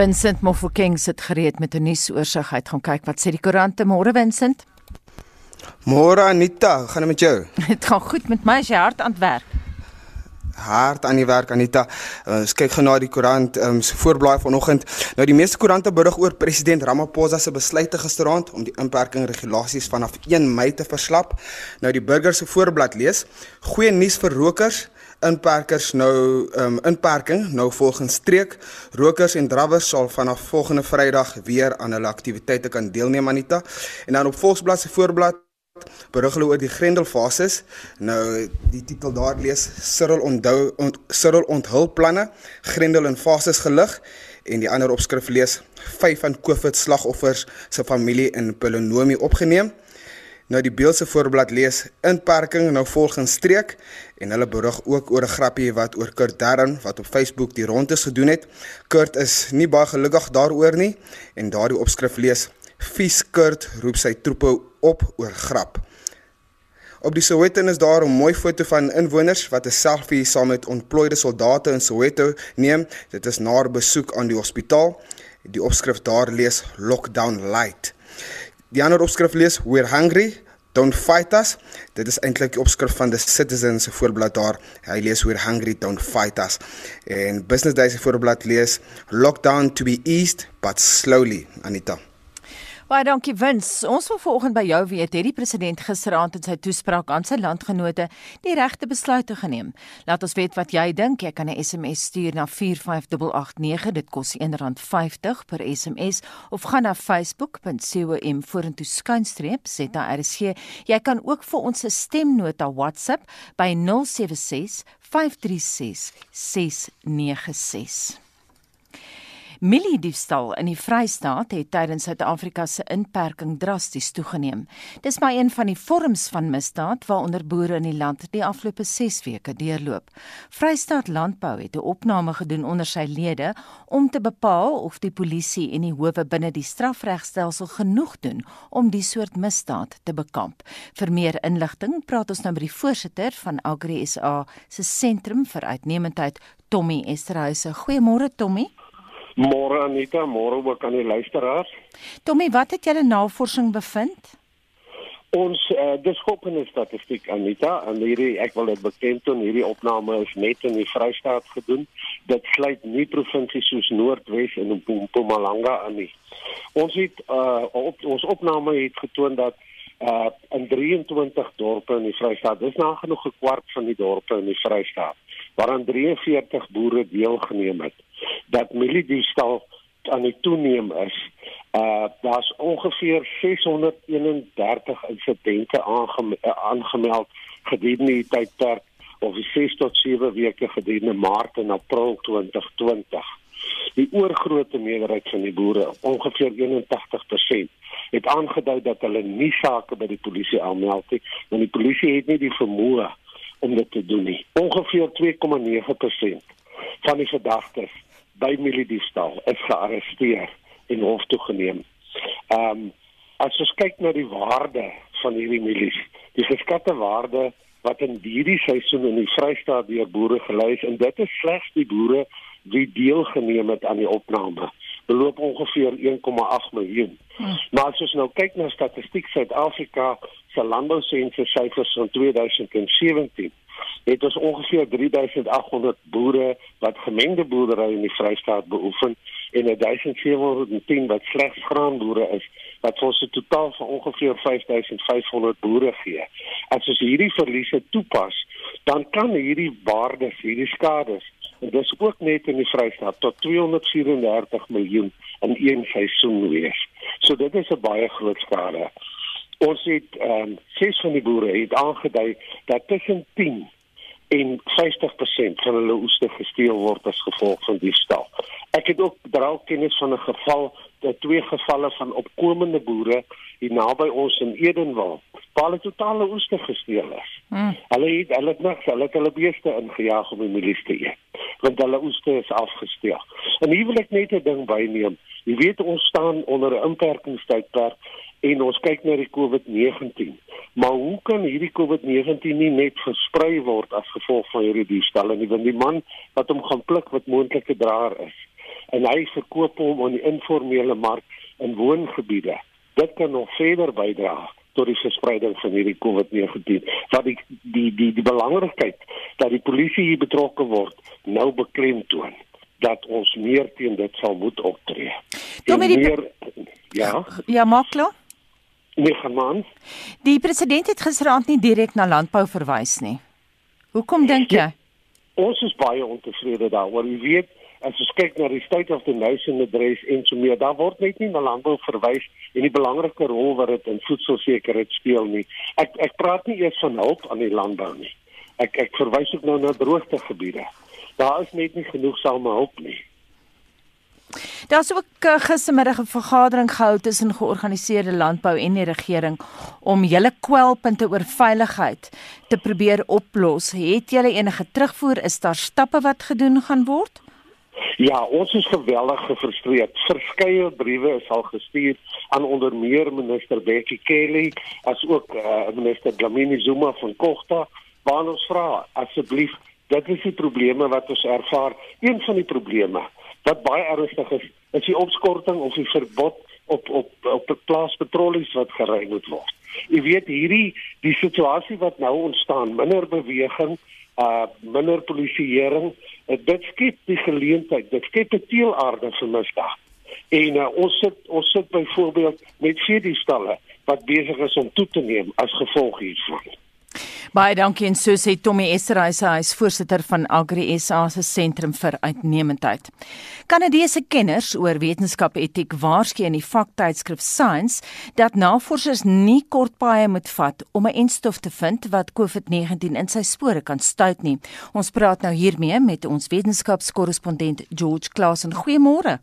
Vincent Mofokeng sit gereed met 'n nuusoorseig. Hy gaan kyk wat sê die koerante môre Vincent. Môre Anita, gaan dit met jou? Dit gaan goed met my as jy hard aan werk. Hard aan die werk Anita. Uh, ons kyk gou na die koerant um, se voorblaai vanoggend. Nou die meeste koerante berig oor president Ramaphosa se besluite gisteraand om die inperking regulasies vanaf 1 Mei te verslap. Nou die burger se voorblad lees: Goeie nuus vir rokers inperkers nou um inperking nou volgens streek. Rokers en drawers sal vanaf volgende Vrydag weer aan hulle aktiwiteite kan deelneem Anita. En dan op Volksblad se voorblad berig hulle oor die Grendelfases. Nou die titel daar lees Cyril onthou ont, Cyril onthul planne Grendel in fases gelig. En die ander opskrif lees 5 van COVID slagoffers se familie in Polonomie opgeneem Nou die beelse voorblad lees inperking nou volgens streek en hulle berig ook oor 'n grappie wat oor Kurt Darren wat op Facebook die rondes gedoen het. Kurt is nie baie gelukkig daaroor nie en daardie opskrif lees: "Vies Kurt roep sy troepe op oor grap." Op die Soweto is daar 'n mooi foto van inwoners wat 'n selfie saam met ontplooide soldate in Soweto neem. Dit is na 'n besoek aan die hospitaal. Die opskrif daar lees: "Lockdown light." Die ander opskrif lees We're hungry, don't fight us. Dit is eintlik die opskrif van the Citizen se voorblad daar. Hy lees We're hungry, don't fight us. En Business Day se voorblad lees Lockdown to be eased but slowly, Anita. Baie dankie Wins. Ons wil vanoggend by jou weet, het die president gisteraand in sy toespraak aan sy landgenote die regte besluite geneem? Laat ons weet wat jy dink. Jy kan 'n SMS stuur na 45889. Dit kos R1.50 per SMS of gaan na facebook.com vorentoe skynstreep ZRC. Jy kan ook vir ons 'n stemnota WhatsApp by 076 536 696. Mieliediefstal in die Vrystaat het tydens Suid-Afrika se inperking drasties toegeneem. Dis maar een van die vorms van misdaad waaronder boere in die land die afgelope 6 weke deurloop. Vrystaat Landbou het 'n opname gedoen onder sy lede om te bepaal of die polisie en die howe binne die strafregstelsel genoeg doen om die soort misdaad te bekamp. Vir meer inligting praat ons nou met die voorsitter van Agri SA se sentrum vir uitnemendheid, Tommy Esterhuise. Goeiemôre Tommy. Môre Anita, môre ook aan die luisteraars. Tommy, wat het julle navorsing bevind? Ons uh, dis skokkende statistiek Anita, en hierdie ek wil dit bekend doen, hierdie opname is net in die Vrystaat gedoen. Dit sluit nie provinsies soos Noordwes en Mpumalanga aan nie. Ons het uh, op ons opname het getoon dat uh in 23 dorpe in die Vrystaat, dis nagenoeg 'n kwart van die dorpe in die Vrystaat, waaraan 43 boere deelgeneem het dat mieliediefstal aan die toeneem is. Uh daar's ongeveer 631 insidente aangeme uh, aangemeld gedurende die tydperk of die 6 tot 7 weke gedurende Maart en April 2020. Die oorgrootste meerderheid van die boere, ongeveer 81%, het aangedui dat hulle nie sake by die polisie aanmeld nie, want die polisie het nie die vermoë om dit te doen nie. Ongeveer 2,9% van die verdagtes by mieliediefstal is gearresteer en hof toe geneem. Ehm um, as ons kyk na die waarde van hierdie mielies, die geskatte waarde wat in hierdie seisoen in die Vrystaat deur boere gelei is en dit is slegs die boere wie deelgeneem het aan die opname beloop ongeveer 1,8 miljoen. Hmm. Maar as ons nou kyk na statistiek Suid-Afrika se landbousensus syfers van 2017 het ons ongeveer 3800 boere wat gemengde boerdery in die Vrystaat beoefen en 1710 wat slegs graanboere is wat ons 'n totaal van ongeveer 5500 boere gee. As ons hierdie verliese toepas, dan kan hierdie waardes, hierdie skades en dis ook net in die Vrystaat tot 234 miljoen in een seisoen wees. So dit is 'n baie groot skade. Ons het ehm um, ses van die boere het aangedui dat tussen 10 en 50% van hulle oeste gesteel word as gevolg van diefstal. Ek het ook draal kennis van 'n geval, dat twee gevalle van opkomende boere hier naby ons in Edenwald, waar hulle totale oeste gesteel is. Hmm. Hulle het hulle het niks, hulle het hulle beeste ingejaag om die milies te eet, want hulle oeste is afgesteel. En hier wil ek net 'n ding byneem. Jy weet ons staan onder 'n inperkingstydperk en ons kyk na die COVID-19. Maar hoe kan hierdie COVID-19 nie net versprei word as gevolg van hierdie diefstal en die want die man wat hom gaan pluk wat moontlike draer is. en hy verkoop hom aan die informele mark in woongebiede. Dit kan nog verder bydra tot die verspreiding van hierdie COVID-19. Wat die die die die belangrikheid dat die polisie hier betrokke word nou beklemtoon dat ons meer teen dit sal moet optree. Tommy, meer ja. Ja, maklo. Nee, gaan Die president het gisteraand nie direk na landbou verwys nie. Hoekom dink jy? Ja, ons is baie ontevrede daaroor. Jy weet, as ons kyk na die state of the nation address en so meer, daar word net nie na landbou verwys en die belangrike rol wat dit in voedselsekerheid speel nie. Ek ek praat nie eers van hulp aan die landbou nie. Ek ek verwys ook nou na droogtegebiede. Daar is net nie genoeg same hulp nie. Daar's ook uh, gistermiddag 'n vergadering gehou tussen georganiseerde landbou en die regering om julle kwelpunte oor veiligheid te probeer oplos. Het julle enige terugvoer? Is daar stappe wat gedoen gaan word? Ja, ons is geweldig gefrustreerd. Verskeie briewe is al gestuur aan onder meer minister Bekkie Kelly as ook uh, minister Dlamini Zuma van Kogta, waar ons vra asseblief, dit is die probleme wat ons ervaar. Een van die probleme wat baie ernstig is, is die opskorting of die verbod op op op die plaaspatrollies wat gery moet word. Jy weet hierdie die situasie wat nou ontstaan, minder beweging, uh minder polisieering, uh, dit skep die geleentheid, dit skep 'n teelaarde vir misdaad. En uh, ons sit ons sit byvoorbeeld met vier die stalle wat besig is om toe te neem as gevolg hiervan. Baie dankie en so sê Tommy Esterhuis, hy is voorsitter van Agri SA se sentrum vir uitnemendheid. Kanadese kenners oor wetenskap etiek waarsku in die vaktydskrif Science dat navorsers nie kortpaaie moet vat om 'n enstof te vind wat COVID-19 in sy spore kan stuit nie. Ons praat nou hiermee met ons wetenskapskorrespondent George Klasen. Goeiemôre.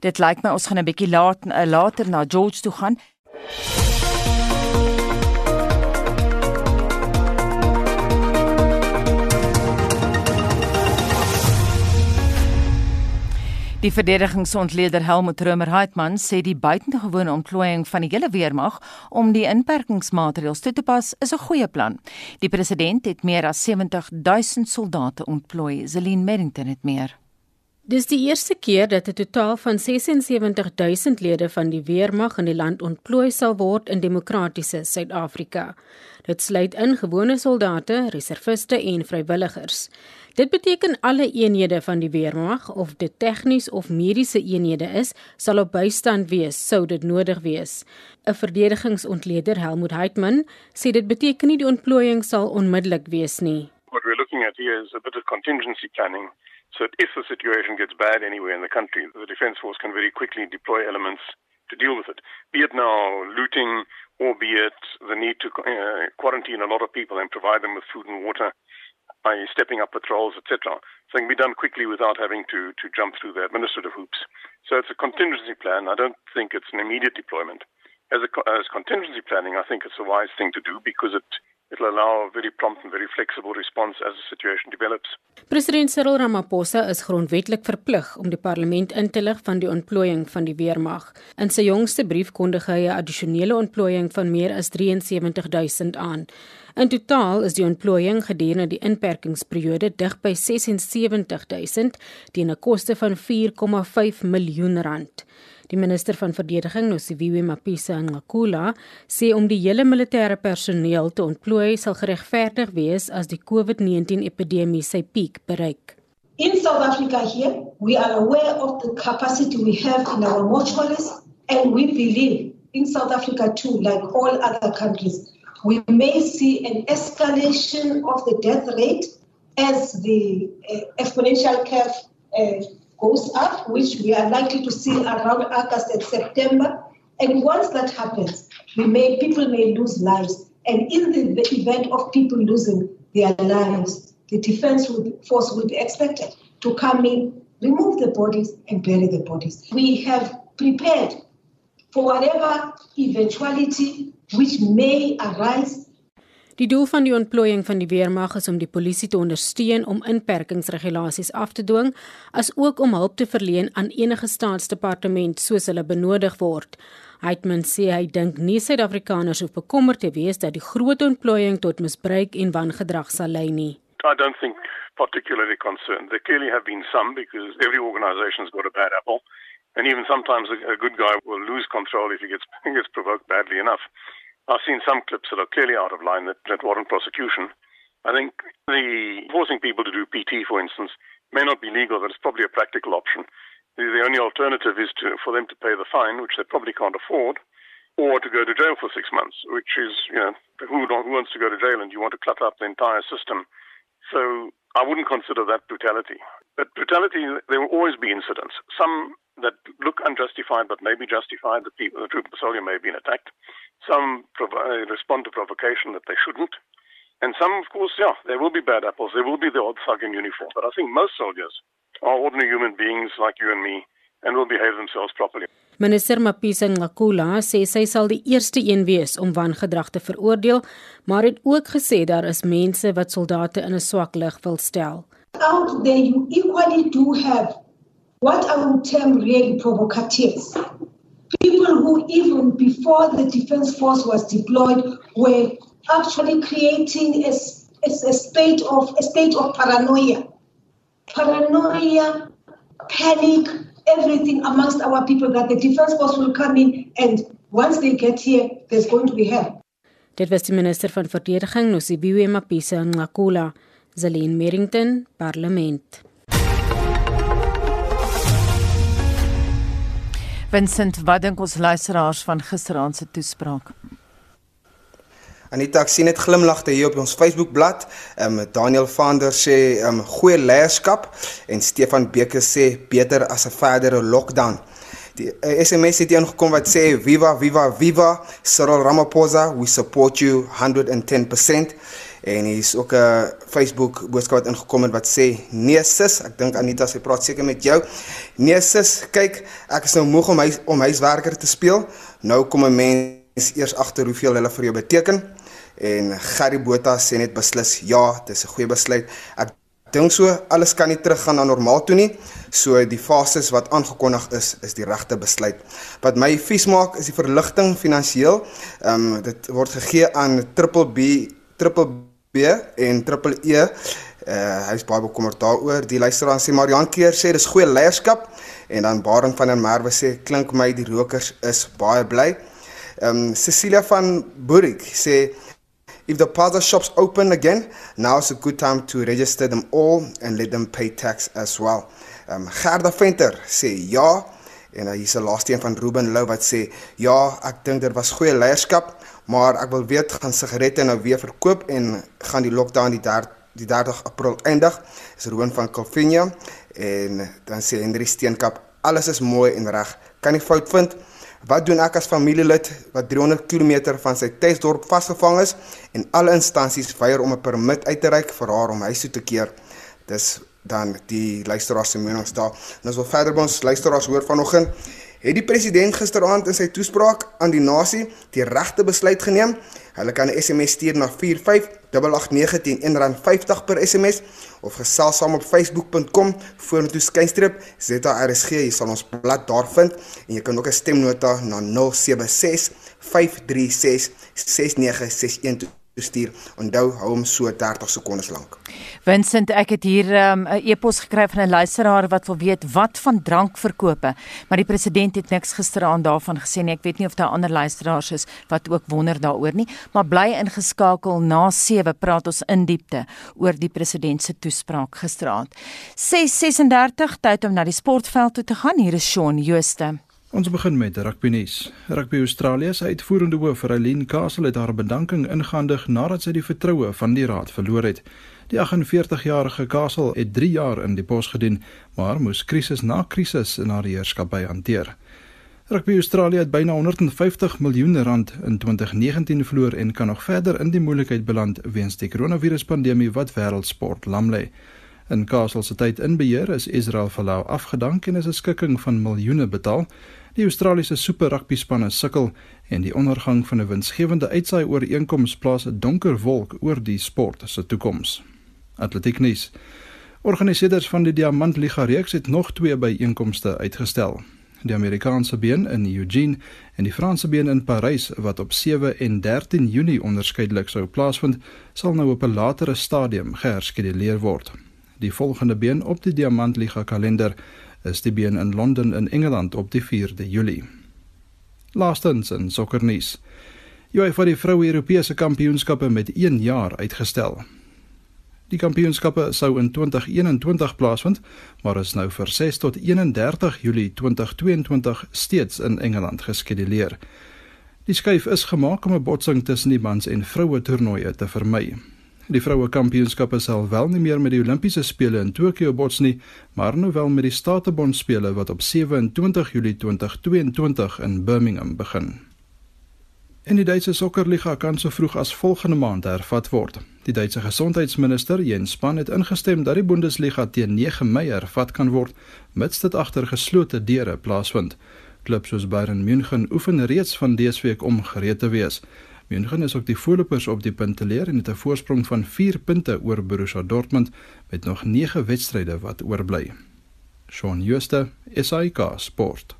Dit lyk my ons gaan 'n bietjie laat, uh, later na George toe gaan. Die verdedigingsontleder Helmut Römer Heitmann sê die buitengewone ontplooiing van die hele weermag om die inperkingsmaatreëls toe te pas is 'n goeie plan. Die president het meer as 70 000 soldate ontplooi. Zelin Merrington het meer. Dis die eerste keer dat 'n totaal van 76 000 lede van die weermag in die land ontplooi sal word in demokratiese Suid-Afrika. Dit sluit in gewone soldate, reserviste en vrywilligers. Dit beteken alle eenhede van die weermag of dit tegnies of mediese eenhede is, sal op bystand wees sou dit nodig wees. 'n Verdedigingsontleder Helmut Heitmann sê dit beteken nie die ontplooiing sal onmiddellik wees nie. What we're looking at here is a bit of contingency planning. So if the situation gets bad anywhere in the country, the defense force can very quickly deploy elements to deal with it. Be it now looting or be it the need to uh, quarantine a lot of people and provide them with food and water by stepping up patrols, etc. So it can be done quickly without having to, to jump through the administrative hoops. So it's a contingency plan. I don't think it's an immediate deployment. As, a, as contingency planning, I think it's a wise thing to do because it it'll allow a very prompt and very flexible response as the situation develops. President Cyril Ramaphosa is grondwetlik verplig om die parlement in te lig van die ontplooiing van die weermag. In sy jongste brief kondig hy 'n addisionele ontplooiing van meer as 73000 aan. In totaal is die ontplooiing gedurende die inperkingsperiode dig by 76000 teen 'n koste van 4,5 miljoen rand. Die minister van verdediging, Nosiviwe Mapisa Ngakula, sê om die hele militêre personeel te ontplooi sal geregverdig wees as die COVID-19 epidemie sy piek bereik. In South Africa here, we are aware of the capacity we have in our mortuaries and we believe in South Africa too like all other countries we may see an escalation of the death rate as the uh, exponential curve uh, goes up, which we are likely to see around August and September. And once that happens, we may people may lose lives. And in the, the event of people losing their lives, the defense will be, force will be expected to come in, remove the bodies, and bury the bodies. We have prepared for whatever eventuality which may arise Die doel van die ontplooiing van die weermag is om die polisie te ondersteun om inperkingsregulasies af te dwing, as ook om hulp te verleen aan enige staatsdepartement soos hulle benodig word. Heitman sê hy dink nie Suid-Afrikaners hoef bekommerd te wees dat die groot ontplooiing tot misbruik en wangedrag sal lei nie. I don't think particularly concerned. There clearly have been some because every organization's got a bad apple. And even sometimes a, good guy will lose control if he gets, gets provoked badly enough. I've seen some clips that are clearly out of line that, that warrant prosecution. I think the forcing people to do PT, for instance, may not be legal, but it's probably a practical option. The, the only alternative is to, for them to pay the fine, which they probably can't afford, or to go to jail for six months, which is, you know, who, who wants to go to jail and you want to clutter up the entire system. So I wouldn't consider that brutality. But brutality, there will always be incidents. Some that look unjustified but may be justified. The people, the troop soldier may have been attacked. Some prov- respond to provocation that they shouldn't. And some, of course, yeah, there will be bad apples. There will be the odd thug in uniform. But I think most soldiers are ordinary human beings like you and me and will behave themselves properly. Minister Mapisa Ngakula sê sy sal die eerste een wees om wangedrag te veroordeel, maar het ook gesê daar is mense wat soldate in 'n swak lig wil stel. Out there you equally do have what I would term really provocateurs. People who even before the defense force was deployed were actually creating a, a, a state of a state of paranoia. Paranoia, panic, everything amongst our people that the defense force will come in and once they get here there's going to be hell. Dit was die minister van verdediging Nosibiwe Mapisa Ngakula, Zelin Merrington, Parlement. Vincent, wat dink ons luisteraars van gisteraand se toespraak? Anita, ek sien net glimlagte hier op ons Facebookblad. Ehm um, Daniel Vander sê ehm um, goeie leierskap en Stefan Beker sê beter as 'n verdere lockdown. Die uh, eh, SMS het ingekom wat sê viva viva viva Cyril Ramaphosa, we support you 110%. En hier is ook 'n Facebook boodskap wat ingekom het wat sê nee sis, ek dink Anita sy praat seker met jou. Nee sis, kyk, ek is nou moeg om huis om huiswerker te speel. Nou kom 'n mens eers agter hoeveel hulle vir jou beteken en Gary Botha sê net beslis ja, dis 'n goeie besluit. Ek dink so alles kan nie teruggaan na normaal toe nie. So die fases wat aangekondig is, is die regte besluit. Wat my vies maak is die verligting finansiëel. Ehm um, dit word gegee aan Triple B, Triple B en Triple E. Uh hy's baie bekommerd daaroor. Die luisteraar sê Marian Keer sê dis goeie leierskap en dan Baring van der Merwe sê klink my die rokers is baie bly. Ehm um, Cecilia van Boerik sê If the plaza shops open again, now is a good time to register them all and let them pay tax as well. Um Gerda Venter sê ja en hier's 'n laaste een van Ruben Lou wat sê ja, ek dink dit was goeie leierskap, maar ek wil weet gaan sigarette nou weer verkoop en gaan die lockdown die 30 die 30 April eindig. Is Ruben van Calvinia en dan sê Henry Steenkap alles is mooi en reg. Kan nie fout vind. Wat doen ek as familielid wat 300 km van sy tuisdorp vasgevang is en alle instansies weier om 'n permit uit te reik vir haar om huis toe te keer? Dis dan die luisteraars se menings daar. En ons wil verder by ons luisteraars hoor vanoggend. Het die president gisteraand in sy toespraak aan die nasie die regte besluit geneem? Hulle kan 'n SMS stuur na 45889 teen R1.50 per SMS of gesels saam op facebook.com vorentoe skynstreep ZRSG. Jy sal ons blad daar vind en jy kan ook 'n stemnota na 076 536 6961 stuur. Onthou, hou hom so 30 sekondes lank. Vincent, ek het hier um, 'n um, e-pos gekry van 'n luisteraar wat wil weet wat van drankverkope, maar die president het niks gisteraand daarvan gesê nie. Ek weet nie of daar ander luisteraars is wat ook wonder daaroor nie, maar bly ingeskakel na 7 praat ons in diepte oor die president se toespraak gisteraand. 6:36 tyd om na die sportveld toe te gaan. Hier is Shaun Jooste. Ons begin met rugby nuus. Rugby Australië se uitvoerende hoof, Eileen Castle, het haar bedanking ingehandig nadat sy die vertroue van die raad verloor het. Die 48-jarige Castle het 3 jaar in die pos gedien, maar moes krisis na krisis in haar heerskappy hanteer. Rugby Australië het byna 150 miljoen rand in 2019 verloor en kan nog verder in die moeilikheid beland weens die koronaviruspandemie wat wêreldsport lam lê. In Castle se tyd in beheer is Israel Folau afgedank en is 'n skikking van miljoene betaal. Die Australiese Super Rugby spanne sukkel en die ondergang van 'n winsgewende uitsaai ooreenkoms plaas 'n donker wolk oor die sport se toekoms. Atletiek nuus. Organiseerders van die Diamant Liga reeks het nog twee byeenkomste uitgestel. Die Amerikaanse been in Eugene en die Franse been in Parys wat op 7 en 13 Junie onderskeidelik sou plaasvind, sal nou op 'n latere stadium geherskeduleer word. Die volgende been op die Diamantliga kalender is die been in Londen in Engeland op die 4de Julie. Laastens in sokkernuus. UEFA die vroue Europese kampioenskappe met 1 jaar uitgestel. Die kampioenskappe sou in 2021 plaasvind, maar is nou vir 6 tot 31 Julie 2022 steeds in Engeland geskeduleer. Die skuif is gemaak om 'n botsing tussen die mans en vroue toernooie te vermy. Die vroue kampioenskappe sal wel nie meer met die Olimpiese spele in Tokio bots nie, maar nou wel met die Statebond spele wat op 27 Julie 2022 in Birmingham begin. En die Duitse sokkerliga kan so vroeg as volgende maand hervat word. Die Duitse gesondheidsminister Jens Spahn het ingestem dat die Bundesliga teen 9 Mei hervat kan word, mits dit agter geslote deure plaasvind. Klubs soos Bayern München oefen reeds van dese week om gereed te wees. München is ook die voorlopers op die punteleer en het 'n voorsprong van 4 punte oor Borussia Dortmund met nog 9 wedstryde wat oorbly. Shaun Schuster, SAK Sport.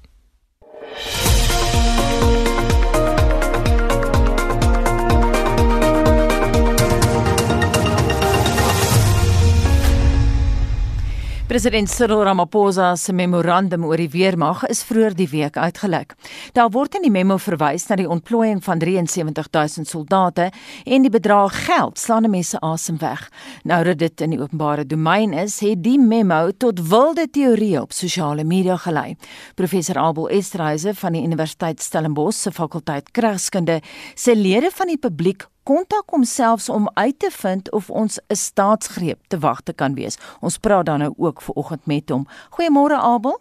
President Cyril Ramaphosa se memorandum oor die weermag is vroeër die week uitgelek. Daar word in die memo verwys na die ontplooiing van 73000 soldate en die bedrag geld slaan mense asem weg. Nou dat dit in die openbare domein is, het die memo tot wilde teorieë op sosiale media gelei. Professor Abel Estreise van die Universiteit Stellenbosch se fakulteit Kragskunde sê lede van die publiek kontak homselfs om uit te vind of ons 'n staatsgreep te wag te kan wees. Ons praat dan nou ook ver oggend met hom. Goeiemôre Abel.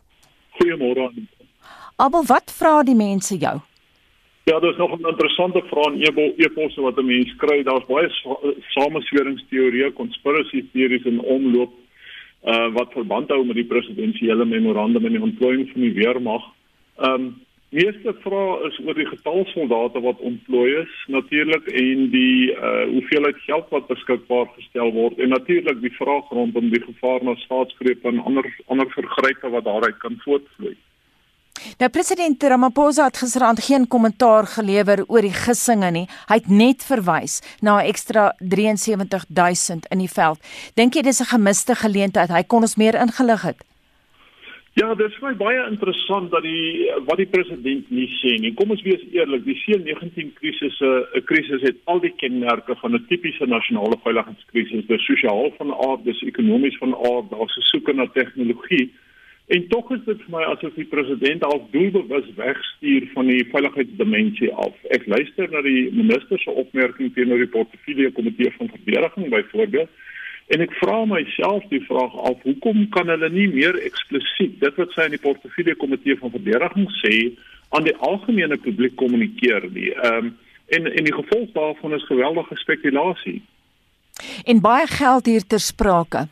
Goeiemôre. Abel, wat vra die mense jou? Ja, daar's nog 'n interessante vraag in e-posse wat 'n mens kry. Daar's baie samesweringsteorieë, conspiracy theories in omloop uh wat verband hou met die presidensiële memorandum en die ontplooiing van die weermag. Um meeste vrae is oor die getal soldate wat ontplooi is natuurlik en die uh hoeveelheid geld wat beskikbaar gestel word en natuurlik die vraag rondom die gevaar na staatsgreep en ander ander vergrype wat daaruit kan voortvloei. Nou president Ramaphosa het gisterand geen kommentaar gelewer oor die gissinge nie. Hy het net verwys na 'n ekstra 73000 in die veld. Dink jy dis 'n gemiste geleentheid? Hy kon ons meer ingelig het. Ja, dit is my baie interessant dat die wat die president nie sê nie. Kom ons wees eerlik, die C19 krisis 'n krisis het al die kenmerke van 'n tipiese nasionale veiligheidskrisis. Dit is sosiaal van aard, dis ekonomies van aard, daar's 'n soeke na tegnologie. En tog is dit vir my asof die president al doelbewus wegstuur van die veiligheidsdimensie af. Ek luister na die minister se opmerking teenoor die portefeulje komitee van verdediging byvoorbeeld En ek vra myself die vraag af, hoekom kan hulle nie meer eksplisiet dit wat sy in die portefeulje komitee van verdediging sê aan die algemene publiek kommunikeer nie? Ehm um, en en die gevolg daarvan is geweldige spekulasie. En baie geld hier ter sprake.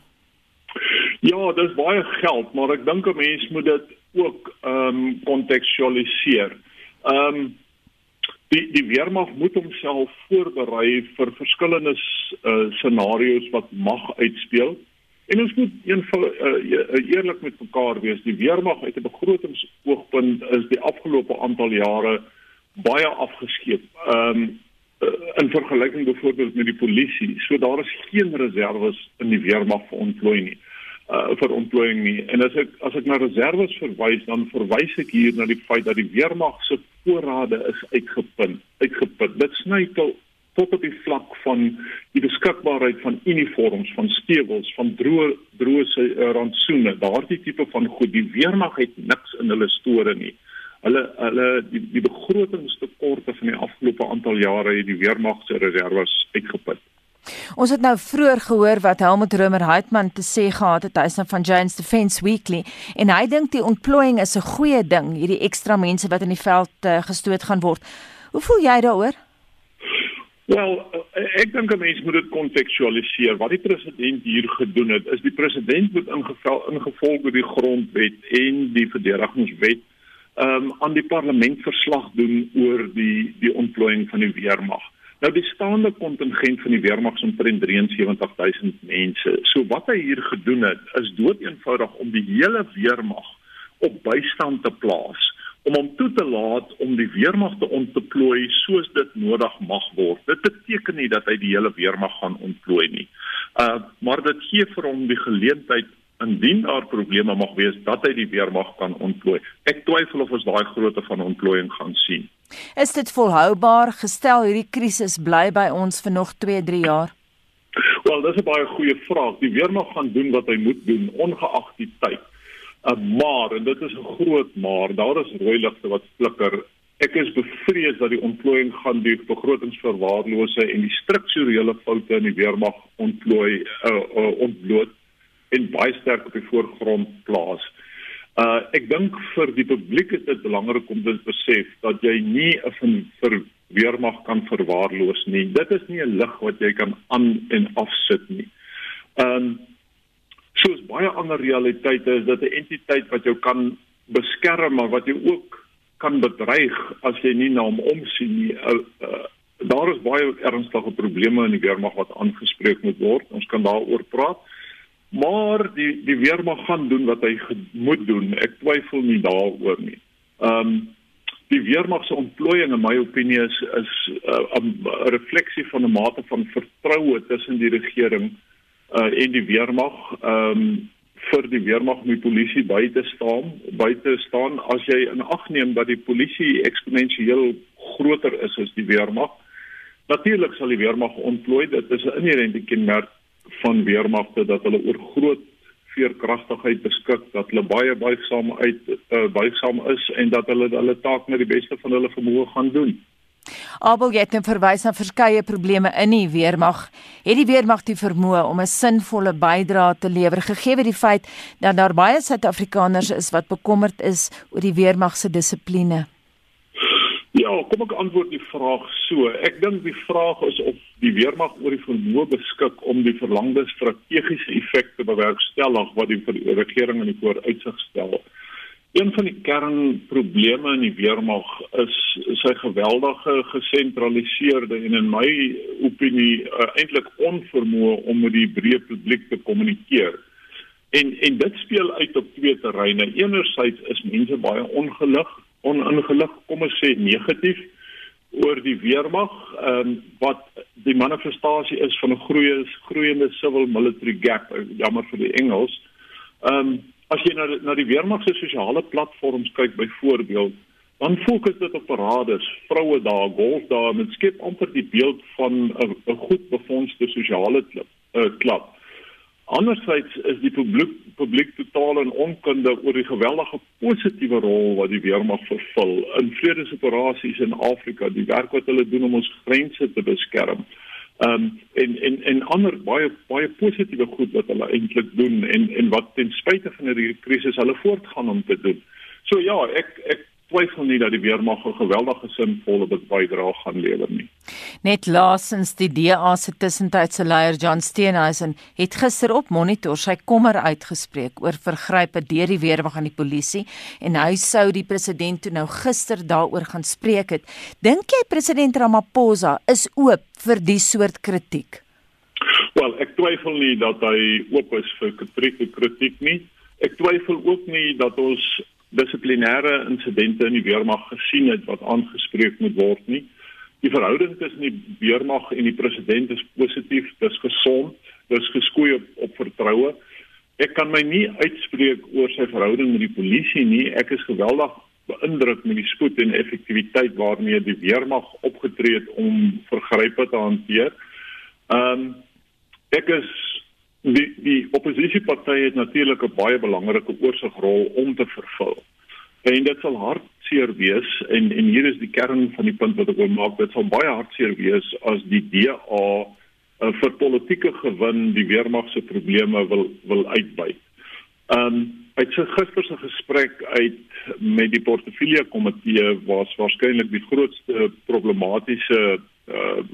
Ja, dis baie geld, maar ek dink 'n mens moet dit ook ehm um, kontekstualiseer. Ehm um, die die weermag moet homself voorberei vir verskillende uh, scenario's wat mag uitspeel. En ons moet eenvoudig uh, eerlik met mekaar wees. Die weermag uit 'n begrotingsoogpunt is die afgelope aantal jare baie afgeskeep. Ehm um, in vergelyking byvoorbeeld met die polisie, so daar is geen reserves in die weermag vir ontplooi nie uh vir ontplooiing nie. En as ek as ek na reserves verwys, dan verwys ek hier na die feit dat die weermag se voorrade is uitgeput, uitgeput. Dit sny tot op die vlak van die beskikbaarheid van uniforms, van stewels, van droë droë uh, rantsoene, daardie tipe van goed. Die weermag het niks in hulle store nie. Hulle hulle die, die begrotingstekorte van die afgelope aantal jare het die weermag se reserves uitgeput. Ons het nou vroeër gehoor wat Helmut Romer Heitman te sê gehad het hy's nou van Jane's Defence Weekly en hy dink die ontplooiing is 'n goeie ding, hierdie ekstra mense wat in die veld uh, gestoot gaan word. Hoe voel jy daaroor? Wel, eh, ek dink 'n mens moet dit kontekstualiseer. Wat die president hier gedoen het, is die president moet ingeval ingevolge die grondwet en die verdedigingswet ehm um, aan die parlement verslag doen oor die die ontplooiing van die weermag. Nou die staande kontingent van die weermag is omtrent 73000 mense. So wat hy hier gedoen het is dood eenvoudig om die hele weermag op bystand te plaas om hom toe te laat om die weermag te ontplooi soos dit nodig mag word. Dit beteken nie dat hy die hele weermag gaan ontplooi nie. Uh maar dit gee vir hom die geleentheid indien daar probleme mag wees dat hy die weermag kan ontplooi. Ek twyfel of ons daai grootte van ontplooiing gaan sien. Is dit volhoubaar gestel hierdie krisis bly by ons vir nog 2-3 jaar? Wel, dis 'n baie goeie vraag. Die weermag gaan doen wat hy moet doen ongeag die tyd. Uh, maar en dit is 'n groot maar, daar is rooi ligte wat flikker. Ek is bevrees dat die ontplooiing gaan die begrotingsverwaarlose en die strukturele foute in die weermag ontplooi uh, uh, ontbloot en baie sterk op die voorgrond plaas. Uh ek dink vir die publiek is dit belangrik om te besef dat jy nie 'n vir weermag kan verwaarloos nie. Dit is nie 'n lig wat jy kan aan en afsit nie. Um soos baie ander realiteite is dit 'n entiteit wat jou kan beskerm maar wat jy ook kan bedreig as jy nie na hom omsien nie. Uh, uh, daar is baie ernstige probleme in die weermag wat aangespreek moet word. Ons kan daaroor praat. Maar die die weermag gaan doen wat hy moet doen. Ek twyfel nie daaroor nie. Ehm um, die weermag se ontplooiing in my opinie is is uh, 'n uh, refleksie van 'n mate van vertroue tussen die regering uh, en die weermag. Ehm um, vir die weermag en die polisie by te staan, by te staan as jy in ag neem dat die polisie eksponensieel groter is as die weermag. Natuurlik sal die weermag ontplooi. Dit is 'n inherente kenmerk van weermagte dat hulle oor groot veerkragtigheid beskik dat hulle baie buigsaam uit uh, buigsaam is en dat hulle hulle taak met die beste van hulle vermoë gaan doen. Abel het net verwys na verskeie probleme in die weermag. Het die weermag die vermoë om 'n sinvolle bydrae te lewer gegee word die feit dat daar baie Suid-Afrikaners is wat bekommerd is oor die weermag se dissipline? Ja, kom ek antwoord die vraag so. Ek dink die vraag is of die weermag oor die vermoë beskik om die verlangde strategiese effekte bewerkstellig wat die regering in die vooruitsig stel. Een van die kernprobleme in die weermag is sy geweldige gesentraliseerde en in my opinie uh, eintlik onvermoë om met die breë publiek te kommunikeer. En en dit speel uit op twee terreine. Enerzijds is mense baie ongelig oningelig kom ons sê negatief oor die weermag ehm um, wat die manifestasie is van 'n groeie groeiende civil military gap jammer vir die Engels. Ehm um, as jy na na die weermag se sosiale platforms kyk byvoorbeeld dan fokus dit op parades, vroue daar, golf daar en dit skep amper die beeld van 'n goed befondste sosiale klub. Uh, klub. Andersins is die publiek publiek totaal in onkunde oor die geweldige positiewe rol wat die weermag vervul in vredesoperasies in Afrika, die werk wat hulle doen om ons grense te beskerm. Ehm um, en en en ander baie baie positiewe goed wat hulle eintlik doen en en wat ten spyte van hierdie krisis hulle voortgaan om te doen. So ja, ek ek twyfel nie dat die weermag 'n geweldige sinvolle bydrae gaan lewer nie. Net laasens die DA se tussentydse leier John Steenhuisen het gister op Monitor sy kommer uitgespreek oor vergrype deur die weermag aan die polisie en hy sou die president toe nou gister daaroor gaan spreek het. Dink jy president Ramaphosa is oop vir die soort kritiek? Wel, ek twyfel nie dat hy oop is vir kritiek nie. Ek twyfel ook nie dat ons dissiplinêre insidente in die weermag gesien het wat aangespreek moet word nie. Die verhouding tussen die weermag en die president is positief, dis gesond, dis geskoei op, op vertroue. Ek kan my nie uitspreek oor sy verhouding met die polisie nie. Ek is geweldig beïndruk met die spoed en effektiwiteit waarmee die weermag opgetree het om vergrype te hanteer. Ehm um, ek is die die oppositiepartye het natuurlik 'n baie belangrike oorsigrol om te vervul. En dit sal hartseer wees en en hier is die kern van die punt wat ek wil maak, dit sal baie hartseer wees as die DA uh, vir politieke gewin die weermag se probleme wil wil uitbuit. Um uit sy gister se gesprek uit met die portefeulje komitee was waarskynlik die grootste problematiese uh,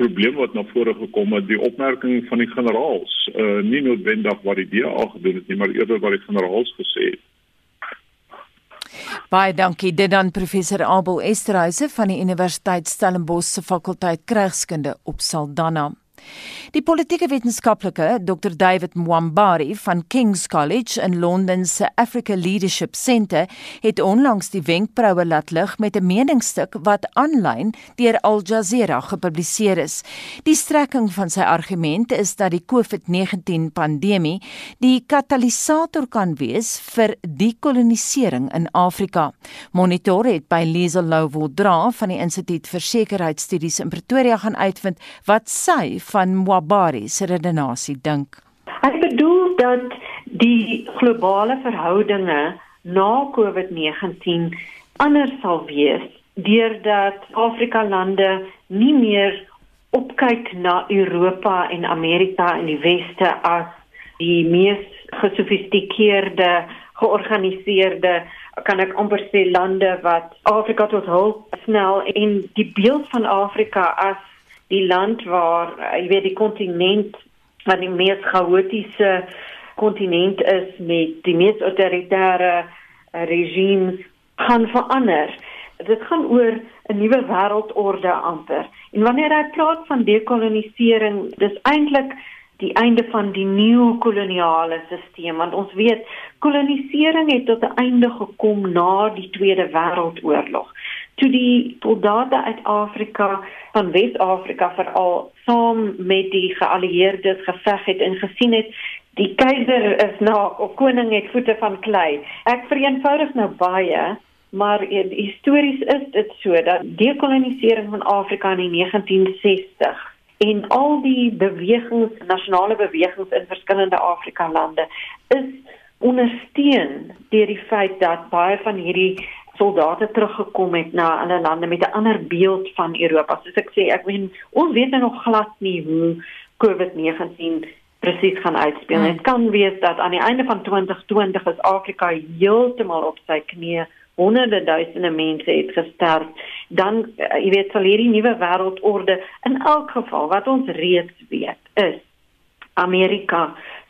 probleem wat na vore gekom het, die opmerking van die generaals, uh nie noodwendig wat die DA gedoen het nie, maar eerder wat die generaals gesê het. Baie dankie dit dan professor Abel Esterhuise van die Universiteit Stellenbosch se fakulteit Krygskunde op Saldanha. Die politieke wetenskaplike Dr David Mwambari van King's College in Londen se Africa Leadership Centre het onlangs die wenkbroue laat lig met 'n meningsstuk wat aanlyn deur Al Jazeera gepubliseer is. Die strekking van sy argument is dat die COVID-19 pandemie die katalisator kan wees vir dekolonisering in Afrika. Monitor het by Liesel Louwodra van die Instituut vir Sekuriteitsstudies in Pretoria gaan uitvind wat sy van Mwambari Wabari se redenasie dink. Hy bedoel dat die globale verhoudinge na COVID-19 anders sal wees deurdat Afrika lande nie meer opkyk na Europa en Amerika in die weste as die mees gesofistikeerde georganiseerde kan ek amper sê lande wat Afrika tot hulp snel en die beeld van Afrika as die land waar uh, jy weet die kontinent wat die mees chaotiese kontinent is met die mees autoritaire uh, regimes gaan verander. Dit gaan oor 'n nuwe wêreldorde amper. En wanneer hy praat van dekolonisering, dis eintlik die einde van die nuwe koloniale stelsel want ons weet kolonisering het tot 'n einde gekom na die Tweede Wêreldoorlog toe die soldate uit Afrika van Wes-Afrika veral saam met die geallieerdes geveg het en gesien het die keiser is naak of koning het voete van klei. Ek vereenvoudig nou baie, maar histories is dit so dat dekolonisering van Afrika in die 1960 en al die bewegings, nasionale bewegings in verskillende Afrika lande is ondersteun deur die feit dat baie van hierdie soldate teruggekom het na hulle lande met 'n ander beeld van Europa. Soos ek sê, ek weet ons weet nog glad nie hoe COVID-19 presies gaan uitspeel. Hmm. Dit kan wees dat aan die einde van 2020 is Afrika heeltemal op sy knieë honderde duisende mense het gesterf dan uh, jy weet sal hierdie nuwe wêreldorde in elk geval wat ons reeds weet is Amerika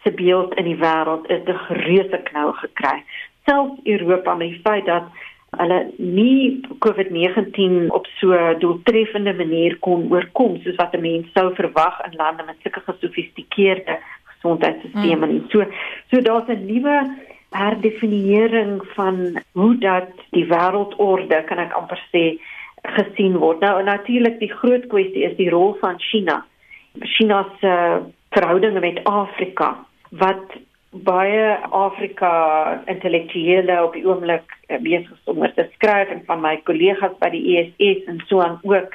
se beeld in die wêreld het 'n reuse knou gekry selfs Europa met die feit dat hulle nie COVID-19 op so doeltreffende manier kon oorkom soos wat 'n mens sou verwag in lande met sulke gesofistikeerde gesondheidstelsels. Mm. So so daar's 'n nuwe herdefinieering van hoe dat die wêreldorde kan ek amper sê gesien word. Nou natuurlik die groot kwessie is die rol van China. China se uh, verhoudinge met Afrika wat baie Afrika intellektuele op die oomblik eh, besig is om te skryf en van my kollegas by die ESS en so aan ook.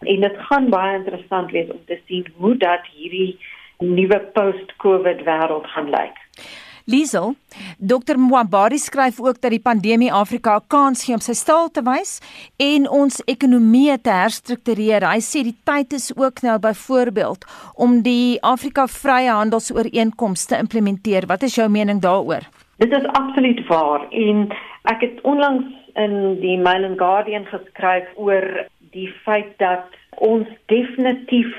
En dit gaan baie interessant wees om te sien hoe dat hierdie nuwe post-COVID wêreld gaan lyk. Liesel, Dr Mwabari skryf ook dat die pandemie Afrika 'n kans gee om sy staal te wys en ons ekonomie te herstruktureer. Hy sê die tyd is ook nou byvoorbeeld om die Afrika Vrye Handelsooreenkoms te implementeer. Wat is jou mening daaroor? Dit is absoluut waar en ek het onlangs in die Mail and Guardian geskryf oor die feit dat ons definitief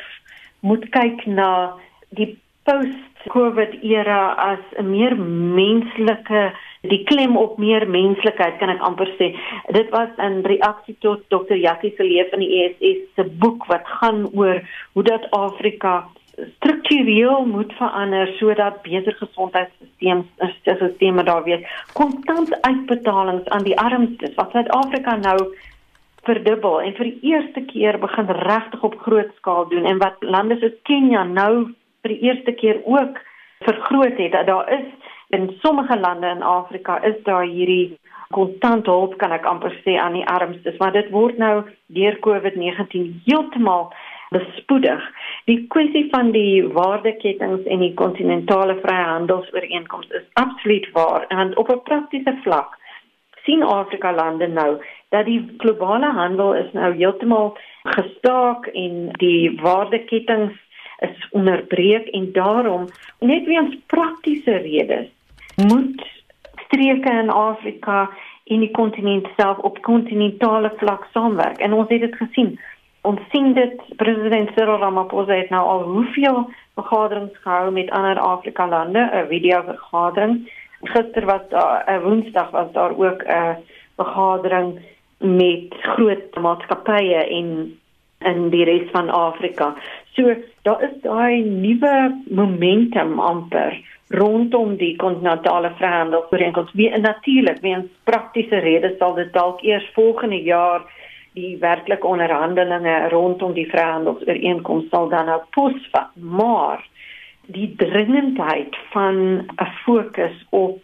moet kyk na die post-COVID era as 'n meer menslike die klem op meer menslikheid kan ek amper sê. Dit was 'n reaksie tot Dr. Jackie se leef in die ESS se boek wat gaan oor hoe dat Afrika struktureel moet verander sodat beter gesondheidstelsels stelsels daar wees. Kontant uitbetalings aan die armstes wat Suid-Afrika nou verdubbel en vir die eerste keer begin regtig op groot skaal doen en wat lande soos Kenia nou vir die eerste keer ook vergroot het dat daar is in sommige lande in Afrika is daar hierdie kontant hulp kan ek amper sê aan die armstes maar dit word nou deur COVID-19 heeltemal bespoedig. Die kwessie van die waardeketings en die kontinentale vryhandelsooreenkomste is absoluut waar en op 'n praktiese vlak sien Afrika lande nou dat die globale handel is nou heeltemal gestaak en die waardeketings is onderbreek en daarom net weens praktiese redes moet streke in Afrika en die kontinent self op kontinentale vlak saamwerk. En ons het dit gesien. Ons sien dit president Cyril Ramaphosa het nou al hoeveel vergaderings gehou met ander Afrika lande 'n video vergadering gister was daar 'n woensdag was daar ook 'n vergadering met groot maatskappye en in die res van Afrika So daar is daai nuwe momentum amper rondom die kontinentale vryhandelsooreenkoms. Wie natuurlik weens praktiese redes sal dit dalk eers volgende jaar die werklike onderhandelinge rondom die vryhandelsooreenkoms sal dan nou posvat. Maar die dringendheid van 'n fokus op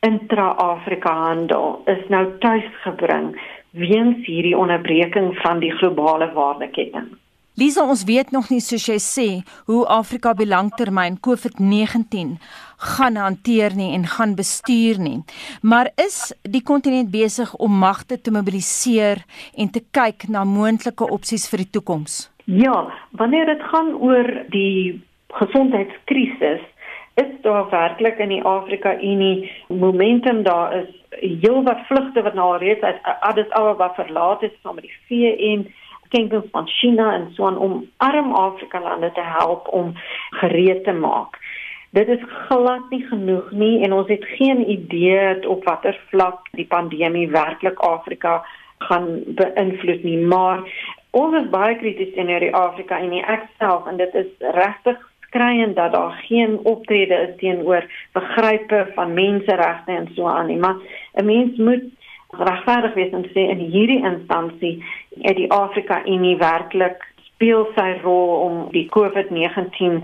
intra-Afrika handel is nou tuisgebring weens hierdie onderbreking van die globale waardeketting. Lisa, ons weet nog nie soos jy sê hoe Afrika op langtermyn COVID-19 gaan hanteer nie en gaan bestuur nie. Maar is die kontinent besig om magte te mobiliseer en te kyk na moontlike opsies vir die toekoms? Ja, wanneer dit gaan oor die gesondheidskrisis, is daar werklik in die Afrika Unie momentum daar is heelwat vlugte wat nou reeds uit Addis Ababa verlaat het saam met die VN skenkings van China en so aan om arm Afrika lande te help om gereed te maak. Dit is glad nie genoeg nie en ons het geen idee op watter vlak die pandemie werklik Afrika gaan beïnvloed nie, maar ons is baie krities teenoor die Afrika en die ek self en dit is regtig skreiend dat daar geen optrede is teenoor begrype van menseregte en so aan nie, maar 'n mens moet regverdig wees en sê in hierdie instansie het die Afrika Unie werklik speel sy rol om die COVID-19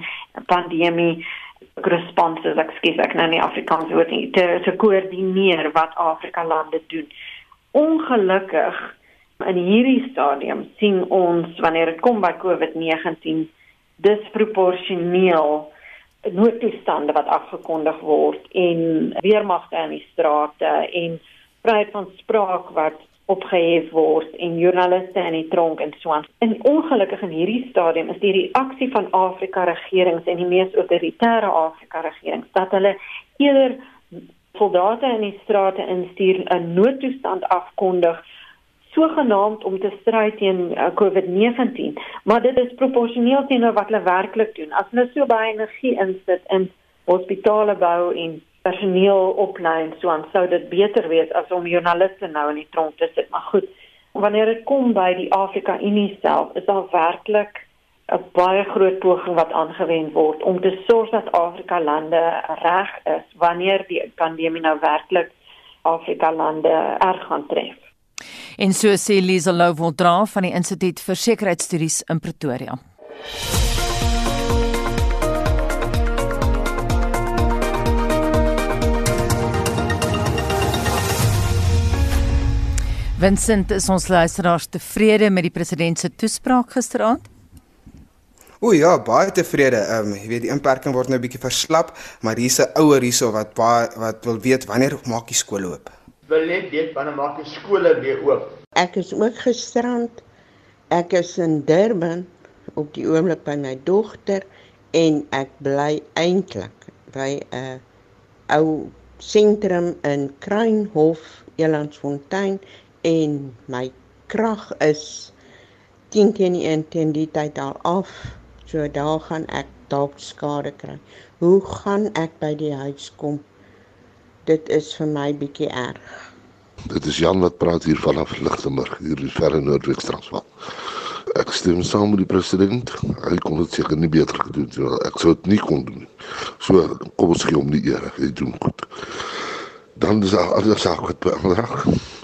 pandemie responses ek skies ek nou nie Afrikaans woord nie te te koördineer wat Afrika lande doen. Ongelukkig in hierdie stadium sien ons wanneer dit kom by COVID-19 disproporsioneel noodtoestande wat afgekondig word en weermagte in die strate en vryheid van spraak wat opgehef word en joernaliste in die tronk en so aan. En ongelukkig in hierdie stadium is die reaksie van Afrika regerings en die mees autoritaire Afrika regerings dat hulle eerder soldate in die strate instuur 'n noodtoestand afkondig sogenaamd om te stry teen uh, COVID-19, maar dit is proporsioneel teenoor wat hulle werklik doen. As hulle so baie energie insit in hospitale bou en personeel oplei en so aan sou dit beter wees as om joernaliste nou in die tronk te sit. Maar goed wanneer dit kom by die Afrika Unie self is daar werklik 'n baie groot poging wat aangewend word om te sorg dat Afrika lande reg is wanneer die pandemie nou werklik Afrika lande erg gaan tref. En so sê Lisa Louwel-Dra van die Instituut vir Sekuriteitsstudies in Pretoria Vincent, is ons luisteraars tevrede met die president se toespraak gisteraand? O ja, baie tevrede. Ehm um, jy weet die inperking word nou 'n bietjie verslap, maar hier's 'n ouer hierso wat baie wat wil weet wanneer maak die skole oop. Wil net weet wanneer maak die skole weer oop. Ek is ook gisterand. Ek is in Durban op die oomblik by my dogter en ek bly eintlik by 'n ou sentrum in Kruinhof, Elandsfontein en my krag is 10 teen 1 teen die tyd al af. So daar gaan ek dalk skade kry. Hoe gaan ek by die huis kom? Dit is vir my bietjie erg. Dit is Jan wat praat hier vanaf Lichtenburg, hier in verre Noordwes Transvaal. Ek stem saam met die president. Hy kon dit seker nie beter gedoen het nie. Ek sou dit nie kon doen nie. So kom ons gee hom die eer. Hy doen goed. Dan is daar ander sake wat belangrijk.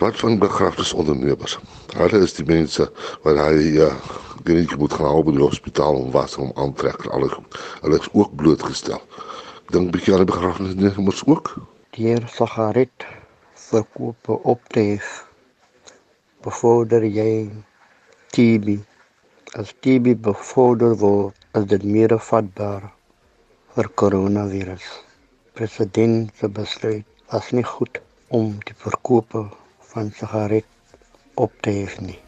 Wat van begrafenisondernemers? Hulle is die mense wat hy ja, geniet moet gaan haal by die hospitaal om was om aantrek en alles. Hulle is ook blootgestel. Dink bietjie aan die begrafenisondernemers ook. Deur sigaret verkoop op te hef. Bevorder jy TB. As TB bevorder word, is dit meer vatbaar vir coronavirus. President se besluit was nie goed om die verkope van sigaret op te hef nie.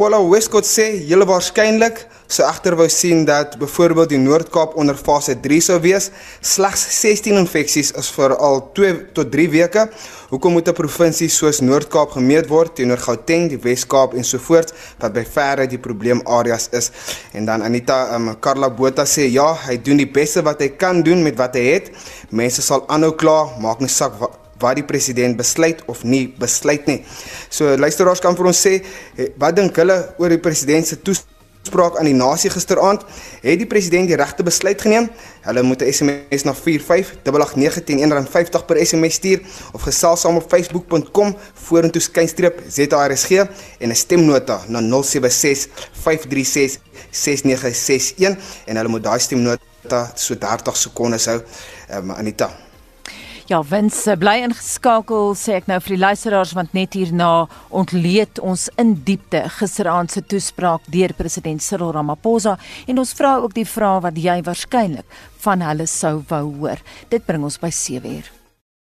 Paula Westcott sê julle waarskynlik sou egter wou sien dat byvoorbeeld die Noord-Kaap onder fase 3 sou wees. Slegs 16 infeksies is vir al 2 tot 3 weke. Hoekom moet 'n provinsie soos Noord-Kaap gemeet word teenoor Gauteng, die Wes-Kaap en so voort wat by verre die probleemareas is? En dan Anita um, Karla Botha sê ja, hy doen die beste wat hy kan doen met wat hy het. Mense sal aanhou kla, maak nie saak wat wat die president besluit of nie besluit nie. So luisteraars kan vir ons sê eh, wat dink hulle oor die president se toespraak aan die nasie gisteraand, het die president die regte besluit geneem. Hulle moet 'n SMS na 45889 teen R1.50 per SMS stuur of gesels saam op facebook.com vorentoe skynstreep ZARSG en 'n stemnota na 076 536 6961 en hulle moet daai stemnota so 30 sekondes hou. Um, Anita Ja, wens bly ingeskakel sê ek nou vir die luisteraars want net hierna ontleed ons in diepte gisteraand se toespraak deur president Cyril Ramaphosa en ons vra ook die vrae wat jy waarskynlik van hulle sou wou hoor. Dit bring ons by 7:00.